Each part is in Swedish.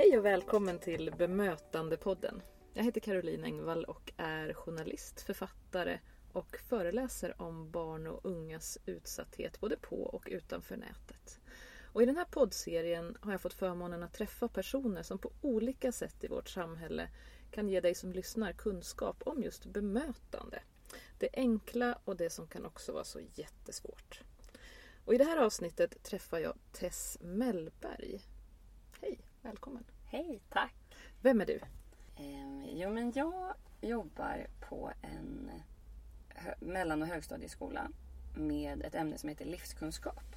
Hej och välkommen till Bemötandepodden. Jag heter Caroline Engvall och är journalist, författare och föreläser om barn och ungas utsatthet både på och utanför nätet. Och I den här poddserien har jag fått förmånen att träffa personer som på olika sätt i vårt samhälle kan ge dig som lyssnar kunskap om just bemötande. Det enkla och det som kan också vara så jättesvårt. Och I det här avsnittet träffar jag Tess Mellberg. Välkommen! Hej, tack! Vem är du? Eh, jo, men jag jobbar på en mellan och högstadieskola med ett ämne som heter livskunskap.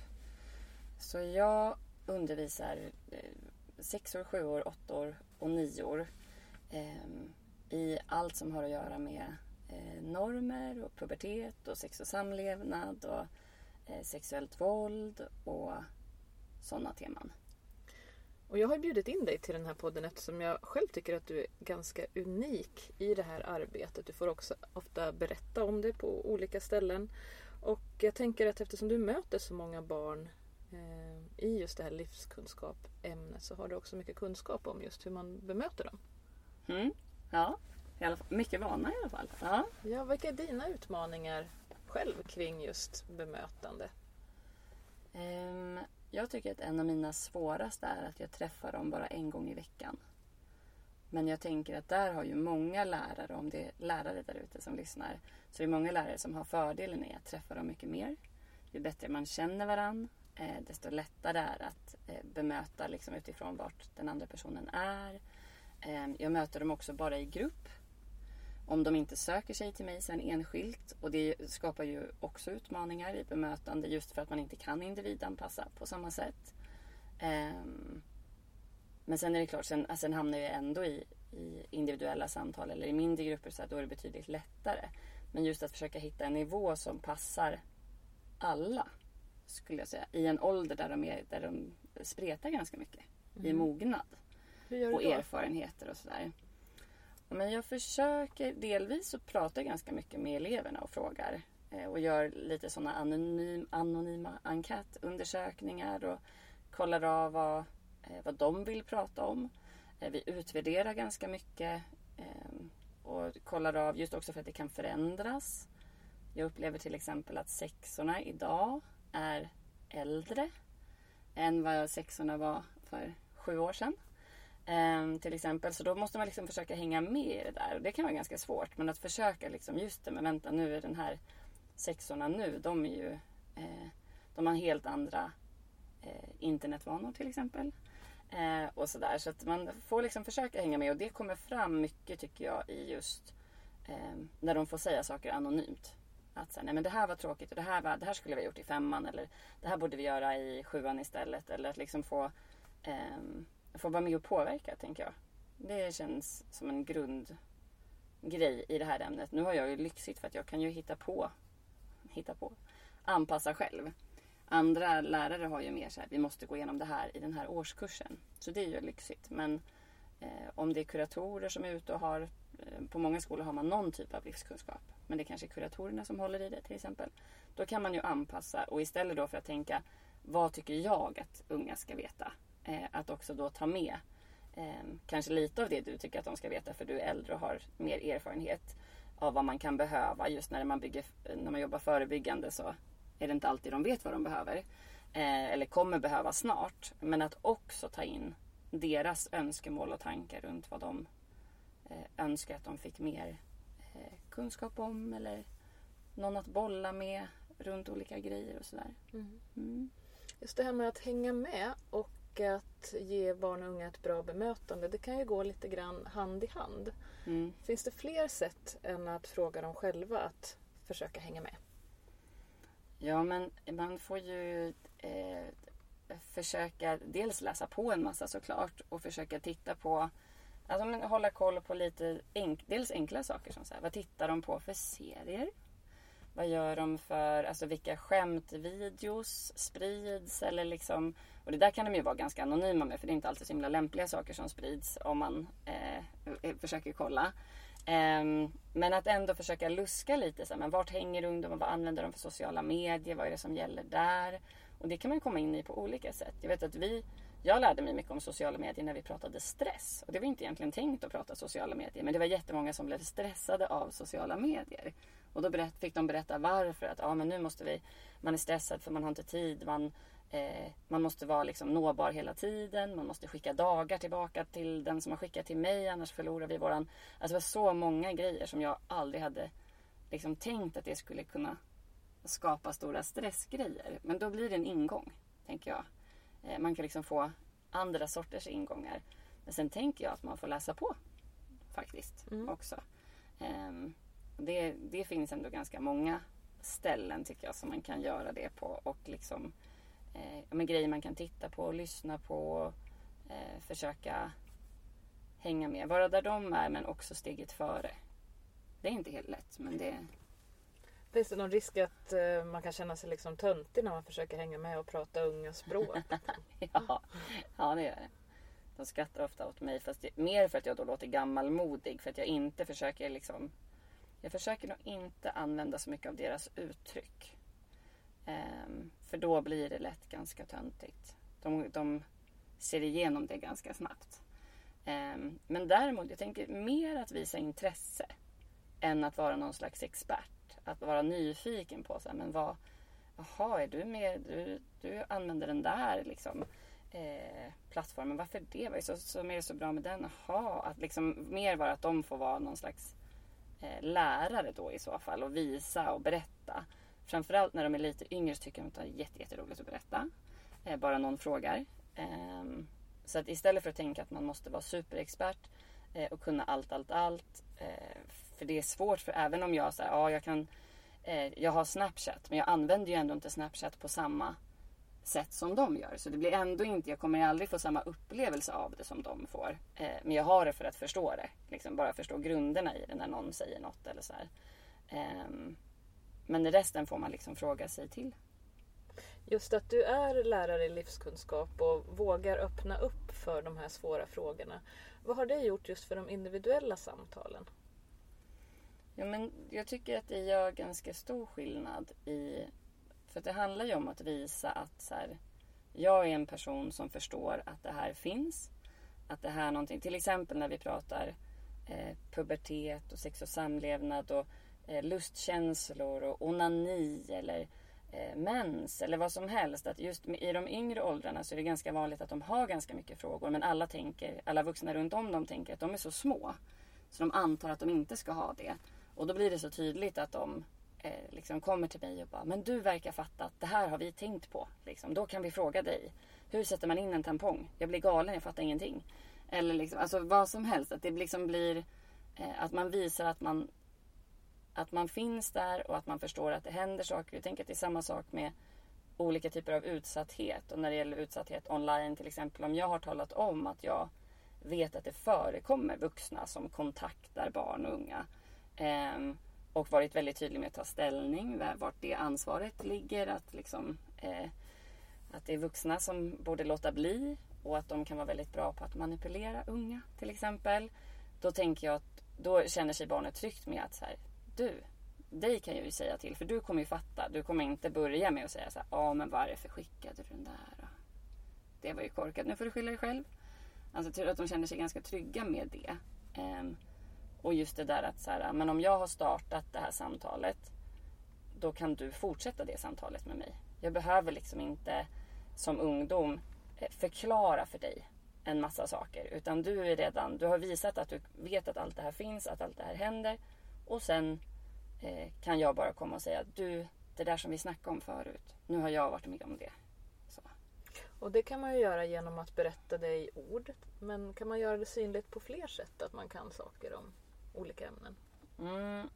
Så jag undervisar eh, sexor, sjuor, åttor och nior eh, i allt som har att göra med eh, normer och pubertet och sex och samlevnad och eh, sexuellt våld och sådana teman. Och jag har bjudit in dig till den här podden eftersom jag själv tycker att du är ganska unik i det här arbetet. Du får också ofta berätta om det på olika ställen. Och jag tänker att eftersom du möter så många barn eh, i just det här livskunskap-ämnet så har du också mycket kunskap om just hur man bemöter dem. Mm. Ja, i alla fall, mycket vana i alla fall. Ja. ja, vilka är dina utmaningar själv kring just bemötande? Um, jag tycker att en av mina svåraste är att jag träffar dem bara en gång i veckan. Men jag tänker att där har ju många lärare, om det är lärare där ute som lyssnar, så det är många lärare som har fördelen i att träffa dem mycket mer. Ju bättre man känner varandra, eh, desto lättare är det att eh, bemöta liksom, utifrån vart den andra personen är. Eh, jag möter dem också bara i grupp om de inte söker sig till mig sen enskilt och det skapar ju också utmaningar i bemötande just för att man inte kan individanpassa på samma sätt. Um, men sen är det klart, sen, sen hamnar jag ändå i, i individuella samtal eller i mindre grupper så att då är det betydligt lättare. Men just att försöka hitta en nivå som passar alla skulle jag säga. I en ålder där de, är, där de spretar ganska mycket mm. i mognad och erfarenheter och sådär. Men jag försöker delvis att prata ganska mycket med eleverna och frågar eh, och gör lite sådana anonym, anonyma enkätundersökningar och kollar av vad, eh, vad de vill prata om. Eh, vi utvärderar ganska mycket ehm, och kollar av just också för att det kan förändras. Jag upplever till exempel att sexorna idag är äldre än vad sexorna var för sju år sedan. Um, till exempel. Så då måste man liksom försöka hänga med i det där. Och det kan vara ganska svårt. Men att försöka liksom, just det, men vänta nu är den här sexorna nu, de är ju, eh, de har helt andra eh, internetvanor till exempel. Eh, och sådär. Så att man får liksom försöka hänga med och det kommer fram mycket tycker jag i just ehm, när de får säga saker anonymt. Att säga, nej men det här var tråkigt och det här, var, det här skulle vi ha gjort i femman eller det här borde vi göra i sjuan istället. Eller att liksom få ehm, få vara med och påverka, tänker jag. Det känns som en grundgrej i det här ämnet. Nu har jag ju lyxigt för att jag kan ju hitta på, hitta på, anpassa själv. Andra lärare har ju mer så här, vi måste gå igenom det här i den här årskursen. Så det är ju lyxigt. Men eh, om det är kuratorer som är ute och har, eh, på många skolor har man någon typ av livskunskap. Men det kanske är kuratorerna som håller i det till exempel. Då kan man ju anpassa och istället då för att tänka, vad tycker jag att unga ska veta? Eh, att också då ta med eh, kanske lite av det du tycker att de ska veta för du är äldre och har mer erfarenhet av vad man kan behöva. Just när man, bygger, när man jobbar förebyggande så är det inte alltid de vet vad de behöver. Eh, eller kommer behöva snart. Men att också ta in deras önskemål och tankar runt vad de eh, önskar att de fick mer kunskap om eller någon att bolla med runt olika grejer och sådär. Mm. Mm. Just det här med att hänga med och och att ge barn och unga ett bra bemötande, det kan ju gå lite grann hand i hand. Mm. Finns det fler sätt än att fråga dem själva att försöka hänga med? Ja, men man får ju eh, försöka dels läsa på en massa såklart och försöka titta på Alltså men hålla koll på lite enk, dels enkla saker som så här, vad tittar de på för serier? Vad gör de för, alltså vilka skämtvideos sprids eller liksom och det där kan de ju vara ganska anonyma med för det är inte alltid så himla lämpliga saker som sprids om man eh, eh försöker kolla. Um, men att ändå försöka luska lite. Så här, men vart hänger ungdomar? Vad använder de för sociala medier? Vad är det som gäller där? Och det kan man komma in i på olika sätt. Jag vet att vi jag lärde mig mycket om sociala medier när vi pratade stress. Och det var inte egentligen tänkt att prata sociala medier. Men det var jättemånga som blev stressade av sociala medier. Och då berätt, fick de berätta varför. Att ah, men nu måste vi, man är stressad för man har inte tid. Man, eh, man måste vara liksom nåbar hela tiden. Man måste skicka dagar tillbaka till den som har skickat till mig. Annars förlorar vi våran... Alltså det var så många grejer som jag aldrig hade liksom tänkt att det skulle kunna skapa stora stressgrejer. Men då blir det en ingång, tänker jag. Eh, man kan liksom få andra sorters ingångar. Men sen tänker jag att man får läsa på faktiskt mm. också. Um, det, det finns ändå ganska många ställen tycker jag som man kan göra det på och liksom eh, med grejer man kan titta på lyssna på. Eh, försöka hänga med. Vara där de är men också steget före. Det är inte helt lätt men det... Finns det någon risk att uh, man kan känna sig liksom töntig när man försöker hänga med och prata unga språk? ja, ja, det gör det. De skrattar ofta åt mig fast det, mer för att jag då låter gammalmodig. För att jag inte försöker liksom jag försöker nog inte använda så mycket av deras uttryck. Um, för då blir det lätt ganska töntigt. De, de ser igenom det ganska snabbt. Um, men däremot, jag tänker mer att visa intresse än att vara någon slags expert. Att vara nyfiken på så här, men vad, jaha, är du med, du, du använder den där liksom, eh, plattformen, varför det? Vad är så, som är det så bra med den? Jaha, att liksom mer vara att de får vara någon slags Eh, lärare då i så fall och visa och berätta. Framförallt när de är lite yngre så tycker de att det är jätte, jätteroligt att berätta. Eh, bara någon frågar. Ehm, så att istället för att tänka att man måste vara superexpert eh, och kunna allt, allt, allt. För det är svårt för även om jag säger ja jag kan jag har Snapchat men jag använder ju ändå inte Snapchat på samma sätt som de gör. Så det blir ändå inte, jag kommer aldrig få samma upplevelse av det som de får. Eh, men jag har det för att förstå det. Liksom bara förstå grunderna i det när någon säger något eller så eh, men resten får man liksom fråga sig till. Just att du är lärare i livskunskap och vågar öppna upp för de här svåra frågorna. Vad har det gjort just för de individuella samtalen? Ja, men jag tycker att det gör ganska stor skillnad i för det handlar ju om att visa att så här, jag är en person som förstår att det här finns. Att det här är någonting, till exempel när vi pratar eh, pubertet och sex och samlevnad och eh, lustkänslor och onani eller eh, mens eller vad som helst. Att just i de yngre åldrarna så är det ganska vanligt att de har ganska mycket frågor men alla tänker, alla vuxna runt om dem tänker att de är så små. Så de antar att de inte ska ha det. Och då blir det så tydligt att de eh, liksom kommer till mig och bara Men du verkar fatta att det här har vi tänkt på. Liksom. Då kan vi fråga dig. Hur sätter man in en tampong? Jag blir galen, jag fattar ingenting. Eller liksom, alltså vad som helst. Att det liksom blir eh, att man visar att man att man finns där och att man förstår att det händer saker. Jag tänker att det är samma sak med olika typer av utsatthet. Och när det gäller utsatthet online till exempel. Om jag har talat om att jag vet att det förekommer vuxna som kontaktar barn och unga. Eh, och varit väldigt tydlig med att ta ställning, vart det ansvaret ligger. Att, liksom, eh, att det är vuxna som borde låta bli och att de kan vara väldigt bra på att manipulera unga till exempel. Då tänker jag att då känner sig barnet tryggt med att så här, du, dig kan jag ju säga till för du kommer ju fatta. Du kommer inte börja med att säga så här, ja men varför skickade du den där? Det var ju korkat, nu får du skylla dig själv. Alltså att de känner sig ganska trygga med det. Eh, och just det där att så här, men om jag har startat det här samtalet då kan du fortsätta det samtalet med mig. Jag behöver liksom inte som ungdom eh, förklara för dig en massa saker. Utan du är redan, du har visat att du vet att allt det här finns, att allt det här händer. Och sen eh, kan jag bara komma och säga du, det där som vi snackade om förut. Nu har jag varit med om det. Så. Och det kan man ju göra genom att berätta det i ord. Men kan man göra det synligt på fler sätt? Att man kan saker om olika ämnen? Mm.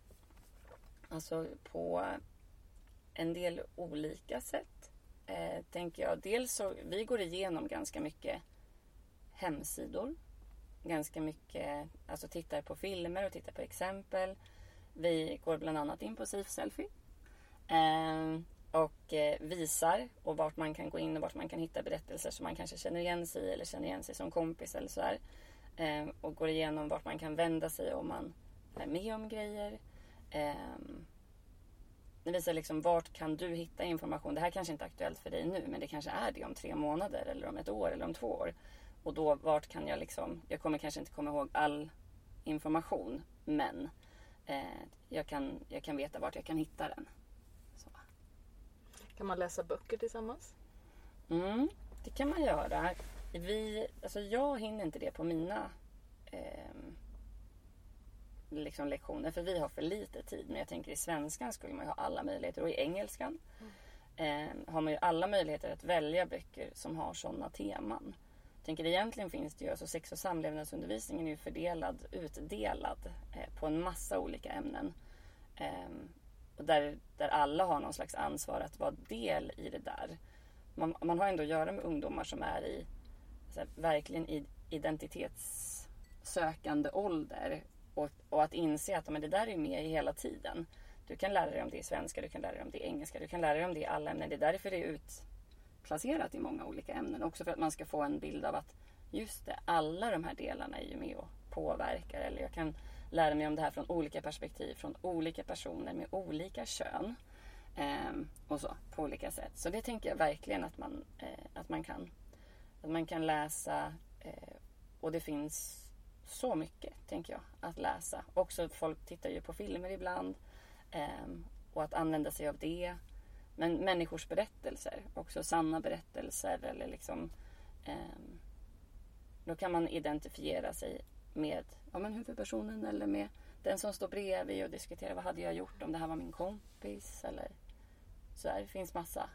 Alltså på en del olika sätt. Eh, tänker jag. Dels så, vi går igenom ganska mycket hemsidor. Ganska mycket, alltså tittar på filmer och tittar på exempel. Vi går bland annat in på Safe Selfie. Eh, och eh, visar och vart man kan gå in och vart man kan hitta berättelser som man kanske känner igen sig i eller känner igen sig som kompis eller sådär. här och går igenom vart man kan vända sig om man är med om grejer. Eh, det visar liksom vart kan du hitta information. Det här kanske inte är aktuellt för dig nu men det kanske är det om tre månader eller om ett år eller om två år. Och då vart kan jag liksom, jag kommer kanske inte komma ihåg all information men eh, jag, kan, jag kan veta vart jag kan hitta den. Så. Kan man läsa böcker tillsammans? Mm, det kan man göra. Vi, alltså jag hinner inte det på mina eh, liksom lektioner för vi har för lite tid. Men jag tänker i svenskan skulle man ju ha alla möjligheter och i engelskan mm. eh, har man ju alla möjligheter att välja böcker som har sådana teman. Jag tänker egentligen finns det ju, alltså sex och samlevnadsundervisningen är ju fördelad, utdelad eh, på en massa olika ämnen. Eh, och där, där alla har någon slags ansvar att vara del i det där. Man, man har ändå att göra med ungdomar som är i här, verkligen i identitetssökande ålder och, och att inse att men det där är med hela tiden. Du kan lära dig om det i svenska, du kan lära dig om det i engelska, du kan lära dig om det i alla ämnen. Det är därför det är utplacerat i många olika ämnen. Också för att man ska få en bild av att just det, alla de här delarna är ju med och påverkar. Eller jag kan lära mig om det här från olika perspektiv, från olika personer med olika kön. Eh, och så, på olika sätt. Så det tänker jag verkligen att man, eh, att man kan. Att man kan läsa eh, och det finns så mycket, tänker jag, att läsa. Också folk tittar ju på filmer ibland. Eh, och att använda sig av det. Men människors berättelser, också sanna berättelser eller liksom eh, Då kan man identifiera sig med ja, men huvudpersonen eller med den som står bredvid och diskutera vad hade jag gjort om det här var min kompis eller så här. Det finns massa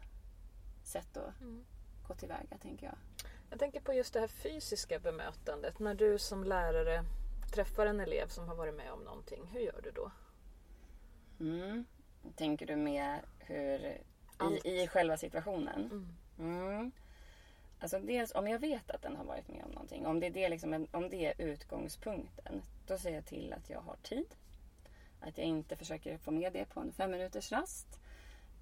sätt att mm. gå tillväga tänker jag. Jag tänker på just det här fysiska bemötandet. När du som lärare träffar en elev som har varit med om någonting, hur gör du då? Mm. Tänker du med hur i, i själva situationen? Mm. Mm. Alltså dels om jag vet att den har varit med om någonting, om det, är det, liksom, om det är utgångspunkten, då ser jag till att jag har tid. Att jag inte försöker få med det på en fem minuters rast.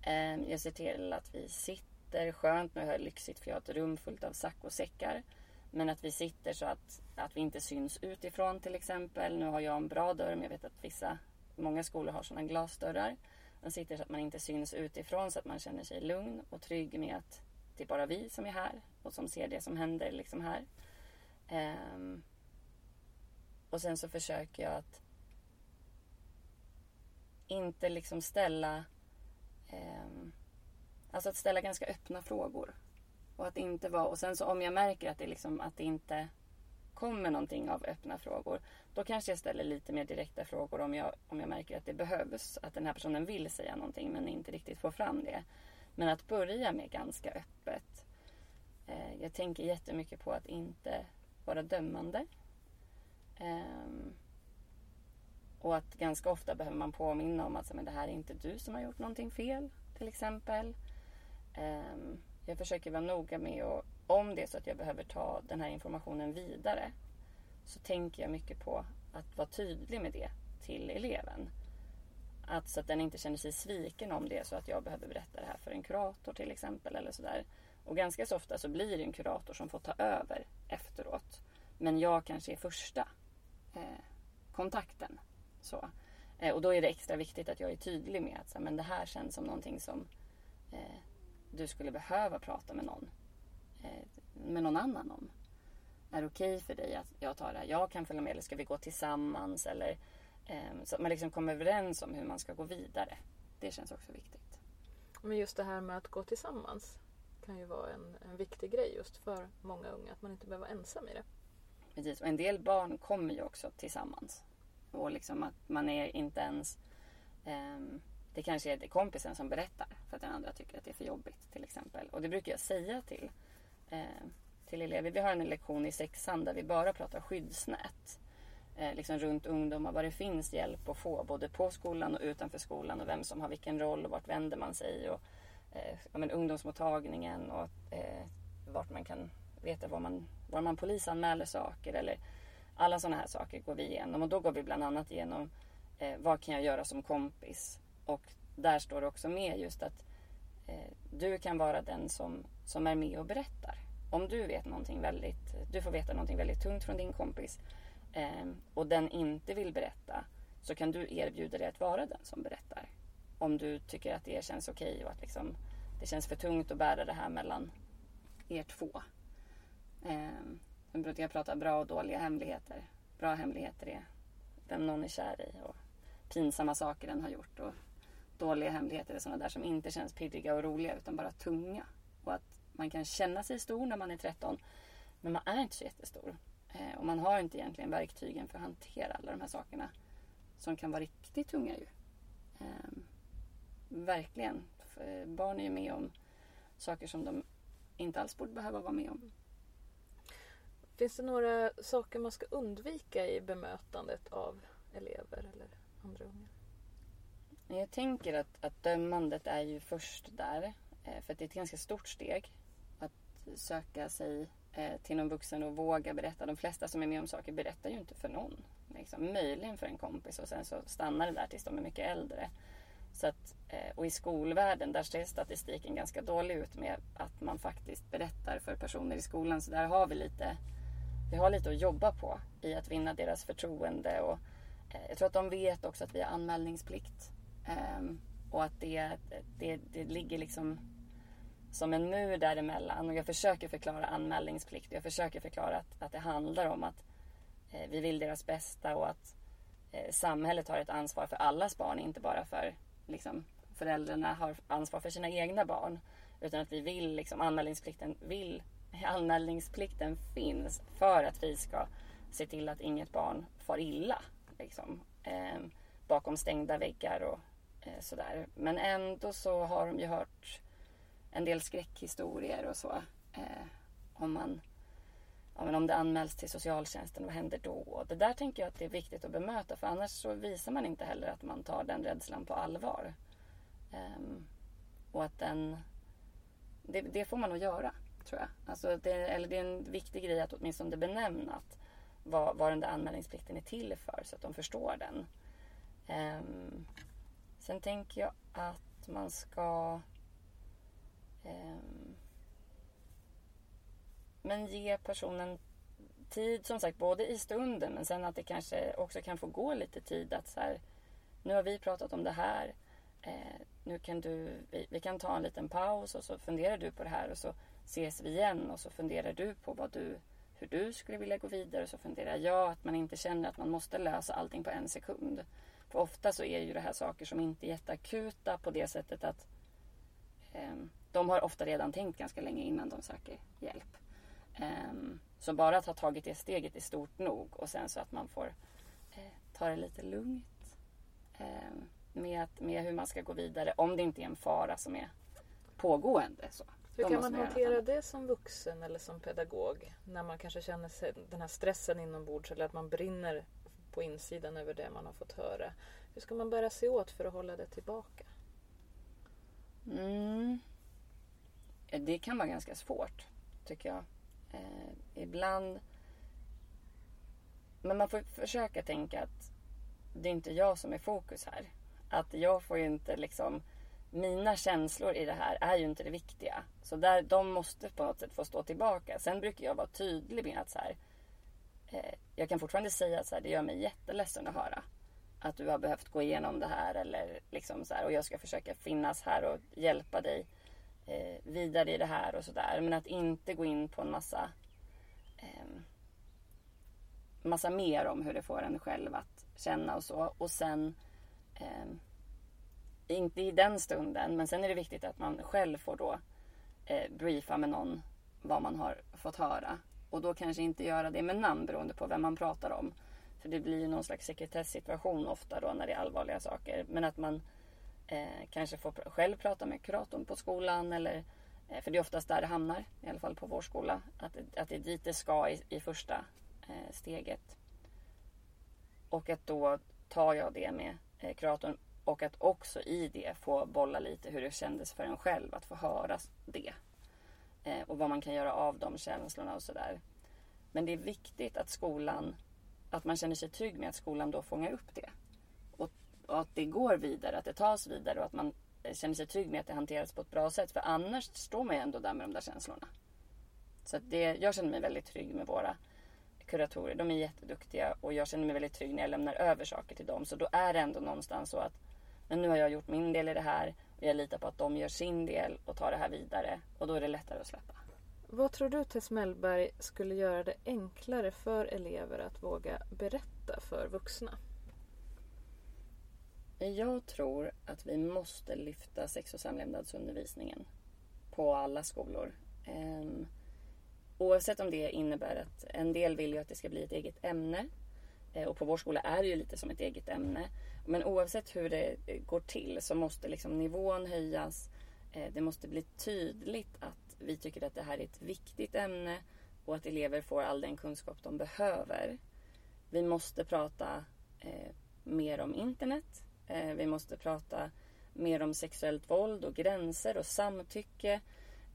Ehm, jag ser till att vi sitter sitter skönt. Nu har jag lyxigt för jag har ett rum fullt av sack och säckar. Men att vi sitter så att, att vi inte syns utifrån till exempel. Nu har jag en bra dörr men jag vet att vissa, många skolor har sådana glasdörrar. Man sitter så att man inte syns utifrån så att man känner sig lugn och trygg med att det är bara vi som är här och som ser det som händer liksom här. Um, och sen så försöker jag att inte liksom ställa um, Alltså att ställa ganska öppna frågor. Och att inte vara, och sen så om jag märker att det, liksom, att det inte kommer någonting av öppna frågor. Då kanske jag ställer lite mer direkta frågor om jag, om jag märker att det behövs. Att den här personen vill säga någonting men inte riktigt får fram det. Men att börja med ganska öppet. Eh, jag tänker jättemycket på att inte vara dömande. Eh, och att ganska ofta behöver man påminna om att men det här är inte du som har gjort någonting fel. Till exempel. Ehm, jag försöker vara noga med att om det är så att jag behöver ta den här informationen vidare så tänker jag mycket på att vara tydlig med det till eleven. Att, så att den inte känner sig sviken om det är så att jag behöver berätta det här för en kurator till exempel. eller sådär. Och ganska så ofta så blir det en kurator som får ta över efteråt. Men jag kanske är första eh, kontakten. Så. Eh, och då är det extra viktigt att jag är tydlig med att så, men det här känns som någonting som eh, du skulle behöva prata med någon, eh, med någon annan om. Är det okej okay för dig att jag tar det här? Jag kan följa med eller ska vi gå tillsammans? Eller, eh, så att man liksom kommer överens om hur man ska gå vidare. Det känns också viktigt. Men just det här med att gå tillsammans kan ju vara en, en viktig grej just för många unga. Att man inte behöver vara ensam i det. Precis, och en del barn kommer ju också tillsammans. Och liksom att man är inte ens um, det kanske är kompisen som berättar för att den andra tycker att det är för jobbigt till exempel. Och det brukar jag säga till, eh, till elever. Vi har en lektion i sexan där vi bara pratar skyddsnät. Eh, liksom runt ungdomar, vad det finns hjälp att få både på skolan och utanför skolan och vem som har vilken roll och vart vänder man sig. Och, eh, ja, men ungdomsmottagningen och eh, vart man kan veta var man, var man polisanmäler saker eller alla sådana här saker går vi igenom och då går vi bland annat igenom eh, vad kan jag göra som kompis och där står det också med just att eh, du kan vara den som, som är med och berättar. Om du vet någonting väldigt, du får veta någonting väldigt tungt från din kompis eh, och den inte vill berätta så kan du erbjuda dig att vara den som berättar. om du tycker att det känns okej okay och att liksom, det känns för tungt att bära det här mellan er två. Eh, jag brukar prata bra och dåliga hemligheter. Bra hemligheter är vem någon är kär i och pinsamma saker den har gjort. Och dåliga hemligheter är sådana där som inte känns pirriga och roliga utan bara tunga. Och att man kan känna sig stor när man är 13 men man är inte så jättestor. Eh, och man har inte egentligen verktygen för att hantera alla de här sakerna som kan vara riktigt tunga ju. Eh, verkligen. För barn är ju med om saker som de inte alls borde behöva vara med om. Finns det några saker man ska undvika i bemötandet av elever eller andra unga? Jag tänker att, att dömandet är ju först där. Eh, för att det är ett ganska stort steg att söka sig eh, till någon vuxen och våga berätta. De flesta som är med om saker berättar ju inte för någon. Liksom. Möjligen för en kompis och sen så stannar det där tills de är mycket äldre. Så att, eh, och i skolvärlden där ser statistiken ganska dålig ut med att man faktiskt berättar för personer i skolan. Så där har vi lite, vi har lite att jobba på i att vinna deras förtroende. Och, jag tror att de vet också att vi har anmälningsplikt. Um, och att det, det, det ligger liksom som en mur däremellan. Och jag försöker förklara anmälningsplikt. Jag försöker förklara att, att det handlar om att eh, vi vill deras bästa och att eh, samhället har ett ansvar för allas barn, inte bara för liksom, föräldrarna har ansvar för sina egna barn. Utan att vi vill, liksom, anmälningsplikten, vill, anmälningsplikten finns för att vi ska se till att inget barn far illa. Liksom, eh, bakom stängda väggar och eh, sådär. Men ändå så har de ju hört en del skräckhistorier och så. Eh, om, man, ja, men om det anmäls till socialtjänsten, vad händer då? Det där tänker jag att det är viktigt att bemöta för annars så visar man inte heller att man tar den rädslan på allvar. Eh, och att den... Det, det, får man nog göra, tror jag. Alltså det, eller det är en viktig grej att åtminstone benämna att vad, vad den där anmälningsplikten är till för så att de förstår den. Eh, sen tänker jag att man ska Ehm, men ge personen tid som sagt både i stunden men sen att det kanske också kan få gå lite tid att så här, nu har vi pratat om det här. Eh, nu kan du, vi, vi, kan ta en liten paus och så funderar du på det här och så ses vi igen och så funderar du på vad du, hur du skulle vilja gå vidare och så funderar jag att man inte känner att man måste lösa allting på en sekund. För ofta så är ju det här saker som inte är jätteakuta på det sättet att eh, de har ofta redan tänkt ganska länge innan de söker hjälp. Um, så bara att ha tagit det steget är stort nog och sen så att man får eh, ta det lite lugnt eh, med, att, med hur man ska gå vidare om det inte är en fara som är pågående. Så. Hur kan man hantera det som vuxen eller som pedagog när man kanske känner sig, den här stressen inombords eller att man brinner på insidan över det man har fått höra. Hur ska man bära sig åt för att hålla det tillbaka? Mm. Det kan vara ganska svårt, tycker jag. Eh, ibland... Men man får försöka tänka att det är inte jag som är fokus här. Att jag får ju inte liksom... Mina känslor i det här är ju inte det viktiga. Så där, de måste på något sätt få stå tillbaka. Sen brukar jag vara tydlig med att så här, Eh, jag kan fortfarande säga att det gör mig jätteledsen att höra att du har behövt gå igenom det här eller liksom så här, och jag ska försöka finnas här och hjälpa dig eh, vidare i det här och sådär. Men att inte gå in på en massa eh, massa mer om hur det får en själv att känna och så. Och sen eh, inte i den stunden, men sen är det viktigt att man själv får då eh, briefa med någon vad man har fått höra. Och då kanske inte göra det med namn beroende på vem man pratar om. För det blir ju någon slags sekretessituation ofta då när det är allvarliga saker. Men att man eh, kanske får själv prata med kuratorn på skolan eller eh, för det är oftast där det hamnar, i alla fall på vår skola. Att, att det är dit det ska i, i första eh, steget. Och att då tar jag det med eh, kuratorn och att också i det få bolla lite hur det kändes för en själv att få höra det. Eh, och vad man kan göra av de känslorna och sådär. Men det är viktigt att skolan, att man känner sig trygg med att skolan då fångar upp det och att det går vidare, att det tas vidare och att man eh, känner sig trygg med att det hanteras på ett bra sätt. För annars står man ju ändå där med de där känslorna. Så det, jag känner mig väldigt trygg med våra kuratorer. De är jätteduktiga och jag känner mig väldigt trygg när jag lämnar över saker till dem. Så då är det ändå någonstans så att Men nu har jag gjort min del i det här jag litar på att de gör sin del och tar det här vidare och då är det lättare att släppa. Vad tror du Tess Mellberg skulle göra det enklare för elever att våga berätta för vuxna? Jag tror att vi måste lyfta sex och samlevnadsundervisningen på alla skolor. Um, oavsett om det innebär att en del vill ju att det ska bli ett eget ämne Eh, och på vår skola är det ju lite som ett eget ämne. Men oavsett hur det eh, går till så måste liksom nivån höjas. Eh, det måste bli tydligt att vi tycker att det här är ett viktigt ämne och att elever får all den kunskap de behöver. Vi måste prata eh, mer om internet. Eh, vi måste prata mer om sexuellt våld och gränser och samtycke.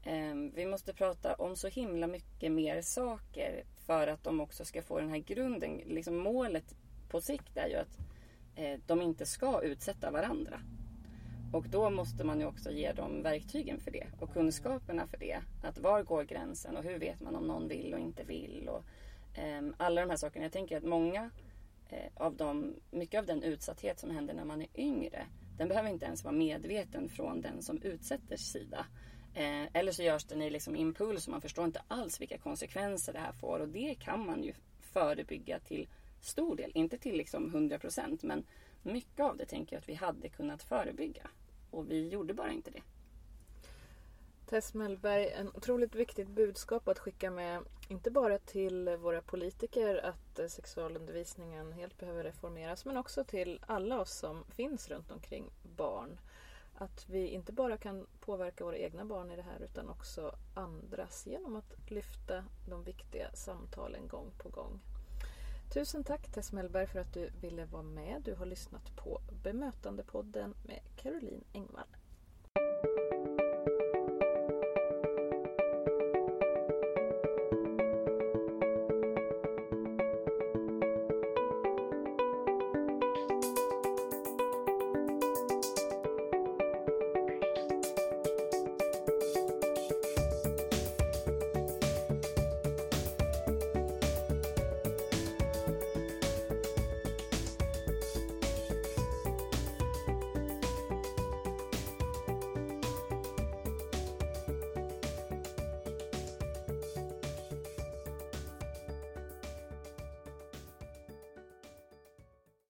Eh, vi måste prata om så himla mycket mer saker för att de också ska få den här grunden. Liksom målet på sikt är ju att eh, de inte ska utsätta varandra. Och då måste man ju också ge dem verktygen för det och kunskaperna för det. Att var går gränsen och hur vet man om någon vill och inte vill och eh, alla de här sakerna. Jag tänker att många eh, av dem, mycket av den utsatthet som händer när man är yngre, den behöver inte ens vara medveten från den som utsätter sida. Eh, eller så görs den i liksom impuls och man förstår inte alls vilka konsekvenser det här får och det kan man ju förebygga till stor del, inte till liksom 100 procent men mycket av det tänker jag att vi hade kunnat förebygga. Och vi gjorde bara inte det. Tess Mellberg, en otroligt viktigt budskap att skicka med, inte bara till våra politiker att eh, sexualundervisningen helt behöver reformeras, men också till alla oss som finns runt omkring barn. Att vi inte bara kan påverka våra egna barn i det här utan också andras genom att lyfta de viktiga samtalen gång på gång. Tusen tack Tess Mellberg för att du ville vara med. Du har lyssnat på Bemötandepodden med Caroline Engvall.